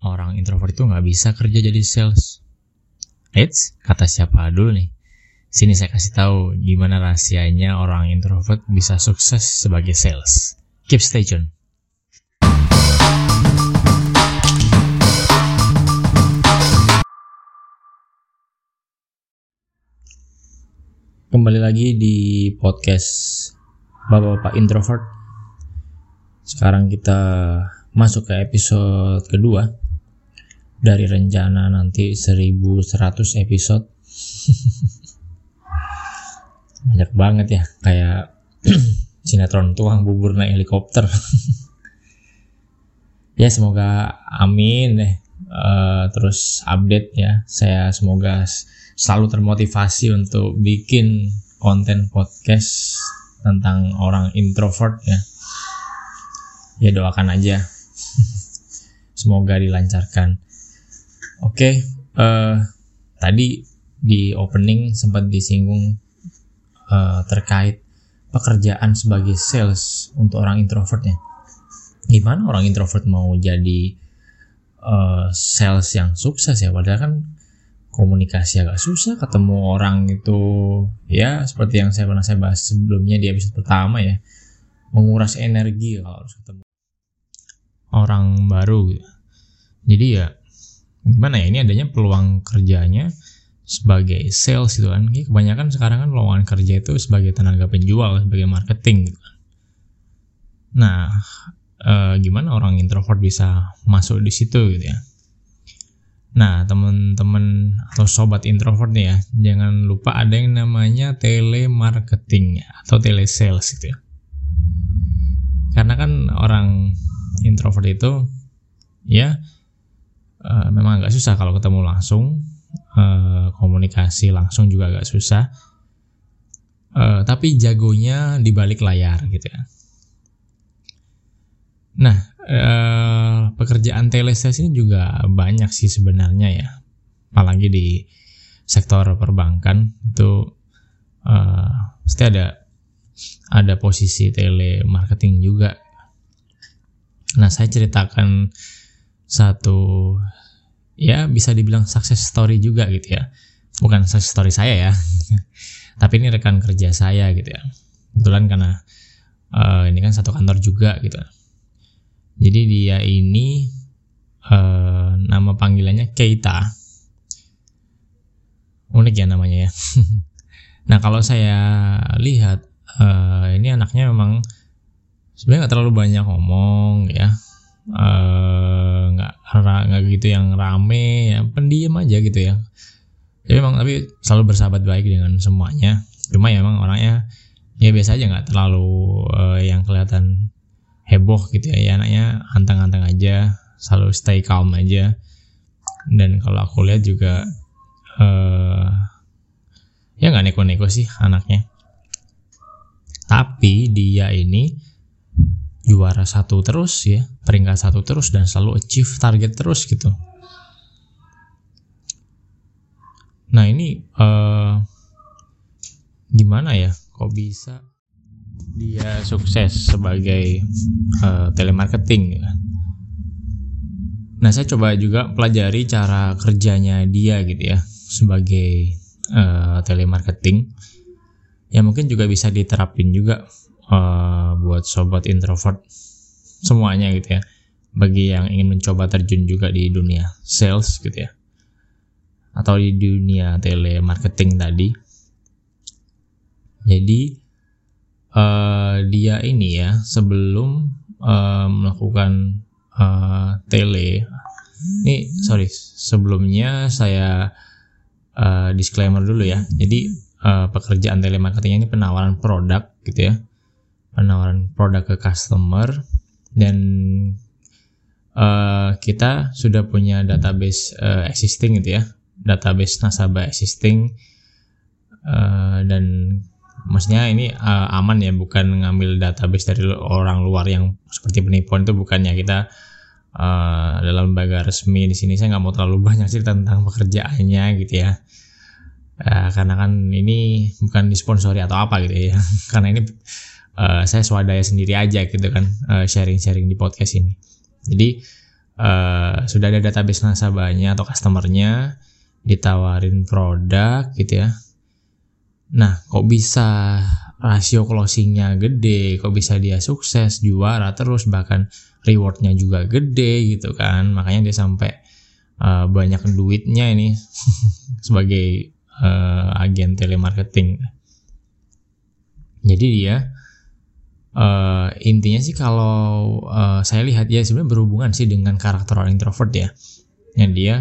orang introvert itu nggak bisa kerja jadi sales. Eits, kata siapa dulu nih? Sini saya kasih tahu gimana rahasianya orang introvert bisa sukses sebagai sales. Keep stay tune. Kembali lagi di podcast Bapak-Bapak Introvert. Sekarang kita masuk ke episode kedua dari rencana nanti 1100 episode. Banyak banget ya, kayak sinetron tuang bubur naik helikopter. ya semoga amin deh. Uh, terus update ya. Saya semoga selalu termotivasi untuk bikin konten podcast tentang orang introvert ya. Ya doakan aja. Semoga dilancarkan. Oke, okay, uh, eh, tadi di opening sempat disinggung uh, terkait pekerjaan sebagai sales untuk orang introvert ya. Gimana orang introvert mau jadi uh, sales yang sukses ya? Padahal kan komunikasi agak susah ketemu orang itu ya seperti yang saya pernah saya bahas sebelumnya di episode pertama ya menguras energi kalau harus ketemu orang baru gitu. jadi ya gimana ya ini adanya peluang kerjanya sebagai sales gitu kan. Kebanyakan sekarang kan lowongan kerja itu sebagai tenaga penjual sebagai marketing gitu kan. Nah eh, gimana orang introvert bisa masuk di situ gitu ya? Nah, teman-teman atau sobat introvert nih ya, jangan lupa ada yang namanya telemarketing atau telesales gitu ya. Karena kan orang introvert itu ya uh, memang agak susah kalau ketemu langsung, uh, komunikasi langsung juga agak susah. Uh, tapi jagonya di balik layar gitu ya. Nah, eh, pekerjaan telesales ini juga banyak sih sebenarnya ya. Apalagi di sektor perbankan itu eh, pasti ada ada posisi telemarketing juga. Nah, saya ceritakan satu ya bisa dibilang success story juga gitu ya. Bukan success story saya ya. Tapi ini rekan kerja saya gitu ya. Kebetulan karena uh, ini kan satu kantor juga gitu jadi dia ini uh, nama panggilannya Keita. Unik ya namanya ya. nah kalau saya lihat uh, ini anaknya memang sebenarnya nggak terlalu banyak ngomong ya. Nggak nggak gitu yang rame ya pendiam aja gitu ya. Jadi memang tapi selalu bersahabat baik dengan semuanya. Cuma ya memang orangnya ya biasa aja nggak terlalu uh, yang kelihatan heboh gitu ya, ya anaknya anteng-anteng aja selalu stay calm aja dan kalau aku lihat juga uh, ya nggak neko-neko sih anaknya tapi dia ini juara satu terus ya peringkat satu terus dan selalu achieve target terus gitu nah ini uh, gimana ya kok bisa dia sukses sebagai uh, telemarketing. Nah, saya coba juga pelajari cara kerjanya dia gitu ya sebagai uh, telemarketing. Ya mungkin juga bisa diterapin juga uh, buat sobat introvert semuanya gitu ya. Bagi yang ingin mencoba terjun juga di dunia sales gitu ya. Atau di dunia telemarketing tadi. Jadi uh, dia ini ya sebelum uh, melakukan uh, tele ini sorry sebelumnya saya uh, disclaimer dulu ya jadi uh, pekerjaan telemarketing ini penawaran produk gitu ya penawaran produk ke customer dan uh, kita sudah punya database uh, existing gitu ya database nasabah existing uh, dan maksudnya ini uh, aman ya bukan ngambil database dari orang luar yang seperti penipuan itu bukannya kita uh, dalam lembaga resmi di sini saya nggak mau terlalu banyak sih tentang pekerjaannya gitu ya. Uh, karena kan ini bukan disponsori atau apa gitu ya karena ini uh, saya swadaya sendiri aja gitu kan sharing-sharing uh, di podcast ini. Jadi uh, sudah ada database nasabahnya atau customernya ditawarin produk gitu ya. Nah kok bisa rasio closingnya gede kok bisa dia sukses juara terus bahkan rewardnya juga gede gitu kan. Makanya dia sampai uh, banyak duitnya ini sebagai uh, agen telemarketing. Jadi dia uh, intinya sih kalau uh, saya lihat ya sebenarnya berhubungan sih dengan karakter orang introvert ya. Yang dia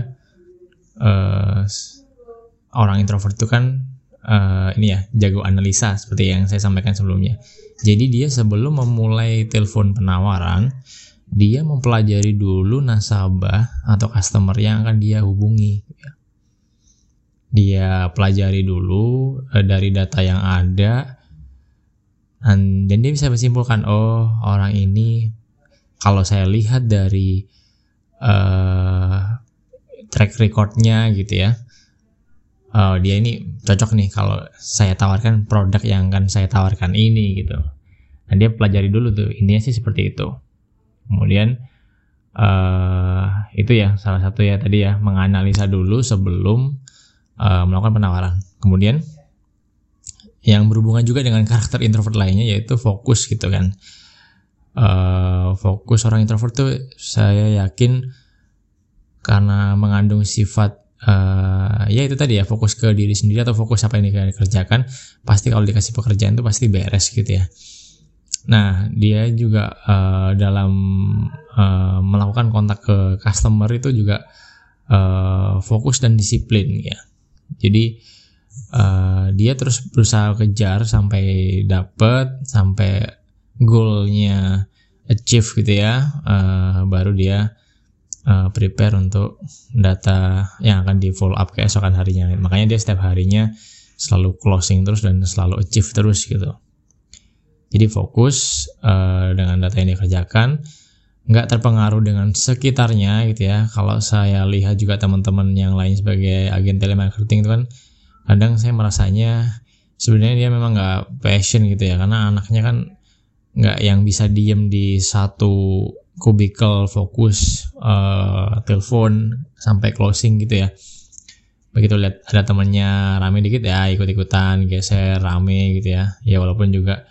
uh, orang introvert itu kan uh, ini ya jago analisa seperti yang saya sampaikan sebelumnya. Jadi dia sebelum memulai telepon penawaran dia mempelajari dulu nasabah atau customer yang akan dia hubungi. Dia pelajari dulu dari data yang ada dan, dan dia bisa bersimpulkan oh orang ini kalau saya lihat dari uh, track recordnya gitu ya uh, dia ini cocok nih kalau saya tawarkan produk yang akan saya tawarkan ini gitu. Nah dia pelajari dulu tuh intinya sih seperti itu. Kemudian uh, itu ya salah satu ya tadi ya menganalisa dulu sebelum uh, melakukan penawaran. Kemudian yang berhubungan juga dengan karakter introvert lainnya yaitu fokus gitu kan. Uh, fokus orang introvert tuh saya yakin karena mengandung sifat uh, ya itu tadi ya fokus ke diri sendiri atau fokus apa yang dikerjakan pasti kalau dikasih pekerjaan tuh pasti beres gitu ya. Nah dia juga uh, dalam uh, melakukan kontak ke customer itu juga uh, fokus dan disiplin ya. Jadi uh, dia terus berusaha kejar sampai dapet sampai goalnya achieve gitu ya. Uh, baru dia uh, prepare untuk data yang akan di follow up keesokan harinya. Makanya dia setiap harinya selalu closing terus dan selalu achieve terus gitu. Jadi fokus uh, dengan data yang dikerjakan. Nggak terpengaruh dengan sekitarnya gitu ya. Kalau saya lihat juga teman-teman yang lain sebagai agen telemarketing itu kan kadang saya merasanya sebenarnya dia memang nggak passion gitu ya karena anaknya kan nggak yang bisa diem di satu kubikel fokus uh, telepon sampai closing gitu ya. Begitu lihat ada temannya rame dikit ya ikut-ikutan geser rame gitu ya. Ya walaupun juga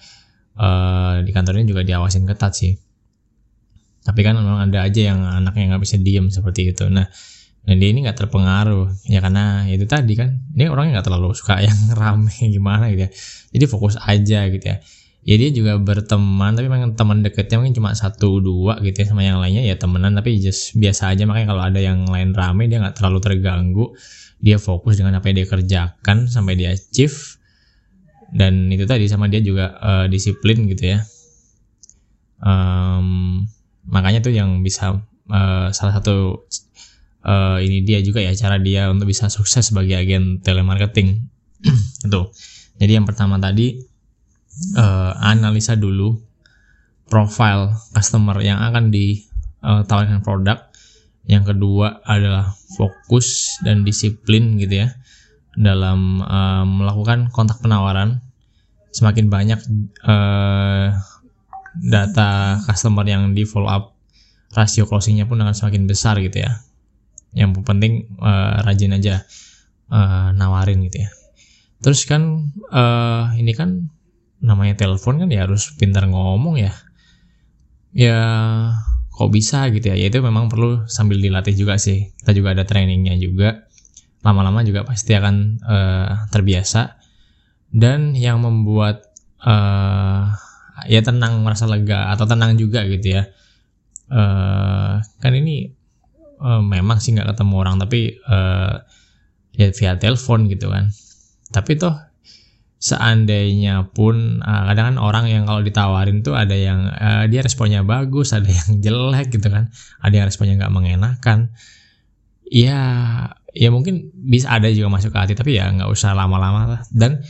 uh, di kantornya juga diawasin ketat sih. Tapi kan memang ada aja yang anaknya nggak bisa diem seperti itu. Nah dan dia ini nggak terpengaruh. Ya karena itu tadi kan dia orangnya nggak terlalu suka yang rame gimana gitu ya. Jadi fokus aja gitu ya. Ya dia juga berteman tapi memang teman deketnya mungkin cuma satu dua gitu ya sama yang lainnya ya temenan tapi just biasa aja. Makanya kalau ada yang lain rame dia nggak terlalu terganggu. Dia fokus dengan apa yang dia kerjakan sampai dia achieve. Dan itu tadi sama dia juga uh, disiplin gitu ya. Um, makanya tuh yang bisa uh, salah satu uh, ini dia juga ya cara dia untuk bisa sukses sebagai agen telemarketing. Itu jadi yang pertama tadi uh, analisa dulu profile customer yang akan ditawarkan produk. Yang kedua adalah fokus dan disiplin gitu ya dalam uh, melakukan kontak penawaran. Semakin banyak uh, data customer yang di follow up rasio closingnya pun akan semakin besar gitu ya yang penting uh, rajin aja uh, nawarin gitu ya. Terus kan uh, ini kan namanya telepon kan ya harus pintar ngomong ya. Ya kok bisa gitu ya? Ya itu memang perlu sambil dilatih juga sih. Kita juga ada trainingnya juga. Lama-lama juga pasti akan uh, terbiasa. Dan yang membuat uh, ya tenang merasa lega atau tenang juga gitu ya. Uh, kan ini uh, memang sih nggak ketemu orang tapi uh, ya via telepon gitu kan. Tapi toh seandainya pun uh, kadang kan orang yang kalau ditawarin tuh ada yang uh, dia responnya bagus ada yang jelek gitu kan. Ada yang responnya nggak mengenakan. Ya ya mungkin bisa ada juga masuk ke hati tapi ya nggak usah lama-lama lah. Dan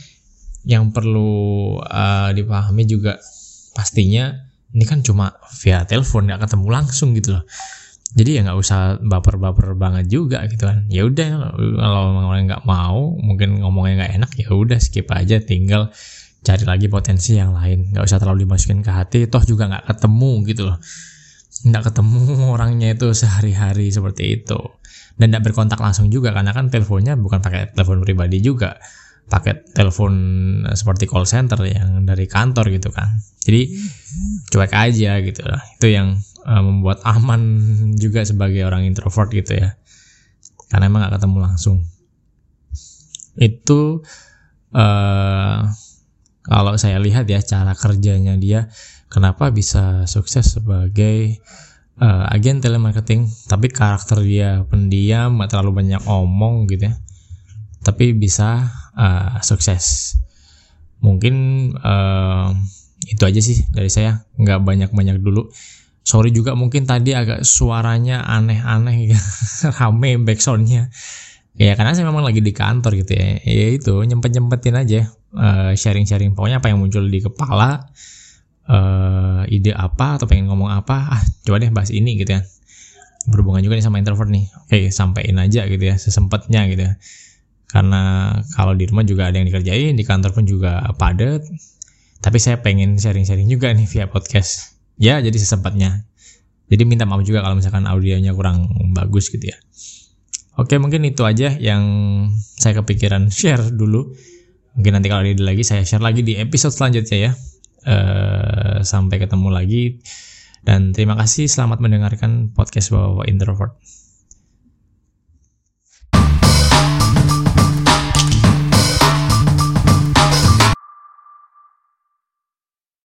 yang perlu uh, dipahami juga pastinya ini kan cuma via telepon nggak ketemu langsung gitu loh jadi ya nggak usah baper-baper banget juga gitu kan. Ya udah kalau orang nggak mau mungkin ngomongnya nggak enak ya udah skip aja. Tinggal cari lagi potensi yang lain. Nggak usah terlalu dimasukin ke hati. Toh juga nggak ketemu gitu loh. Nggak ketemu orangnya itu sehari-hari seperti itu. Dan tidak berkontak langsung juga karena kan teleponnya bukan pakai telepon pribadi juga. Pakai telepon seperti call center yang dari kantor gitu kan. Jadi cuek aja gitu lah. Itu yang uh, membuat aman juga sebagai orang introvert gitu ya. Karena emang nggak ketemu langsung. Itu uh, kalau saya lihat ya cara kerjanya dia kenapa bisa sukses sebagai uh, agen telemarketing. Tapi karakter dia pendiam gak terlalu banyak omong gitu ya. Tapi bisa uh, sukses. Mungkin uh, itu aja sih dari saya. Nggak banyak banyak dulu sorry juga mungkin tadi agak suaranya aneh-aneh rame backsoundnya ya karena saya memang lagi di kantor gitu ya. Ya itu nyempet nyempetin aja sharing sharing-sharing. Pokoknya apa yang muncul di kepala uh, ide apa atau pengen ngomong apa ah coba deh bahas ini gitu ya. Berhubungan juga nih sama introvert nih. Oke sampein aja gitu ya sesempatnya gitu ya. Karena kalau di rumah juga ada yang dikerjain di kantor pun juga padat. Tapi saya pengen sharing-sharing juga nih via podcast ya jadi sesempatnya. Jadi minta maaf juga kalau misalkan audionya kurang bagus gitu ya. Oke mungkin itu aja yang saya kepikiran share dulu. Mungkin nanti kalau ada lagi saya share lagi di episode selanjutnya ya. Uh, sampai ketemu lagi. Dan terima kasih selamat mendengarkan podcast bawa introvert.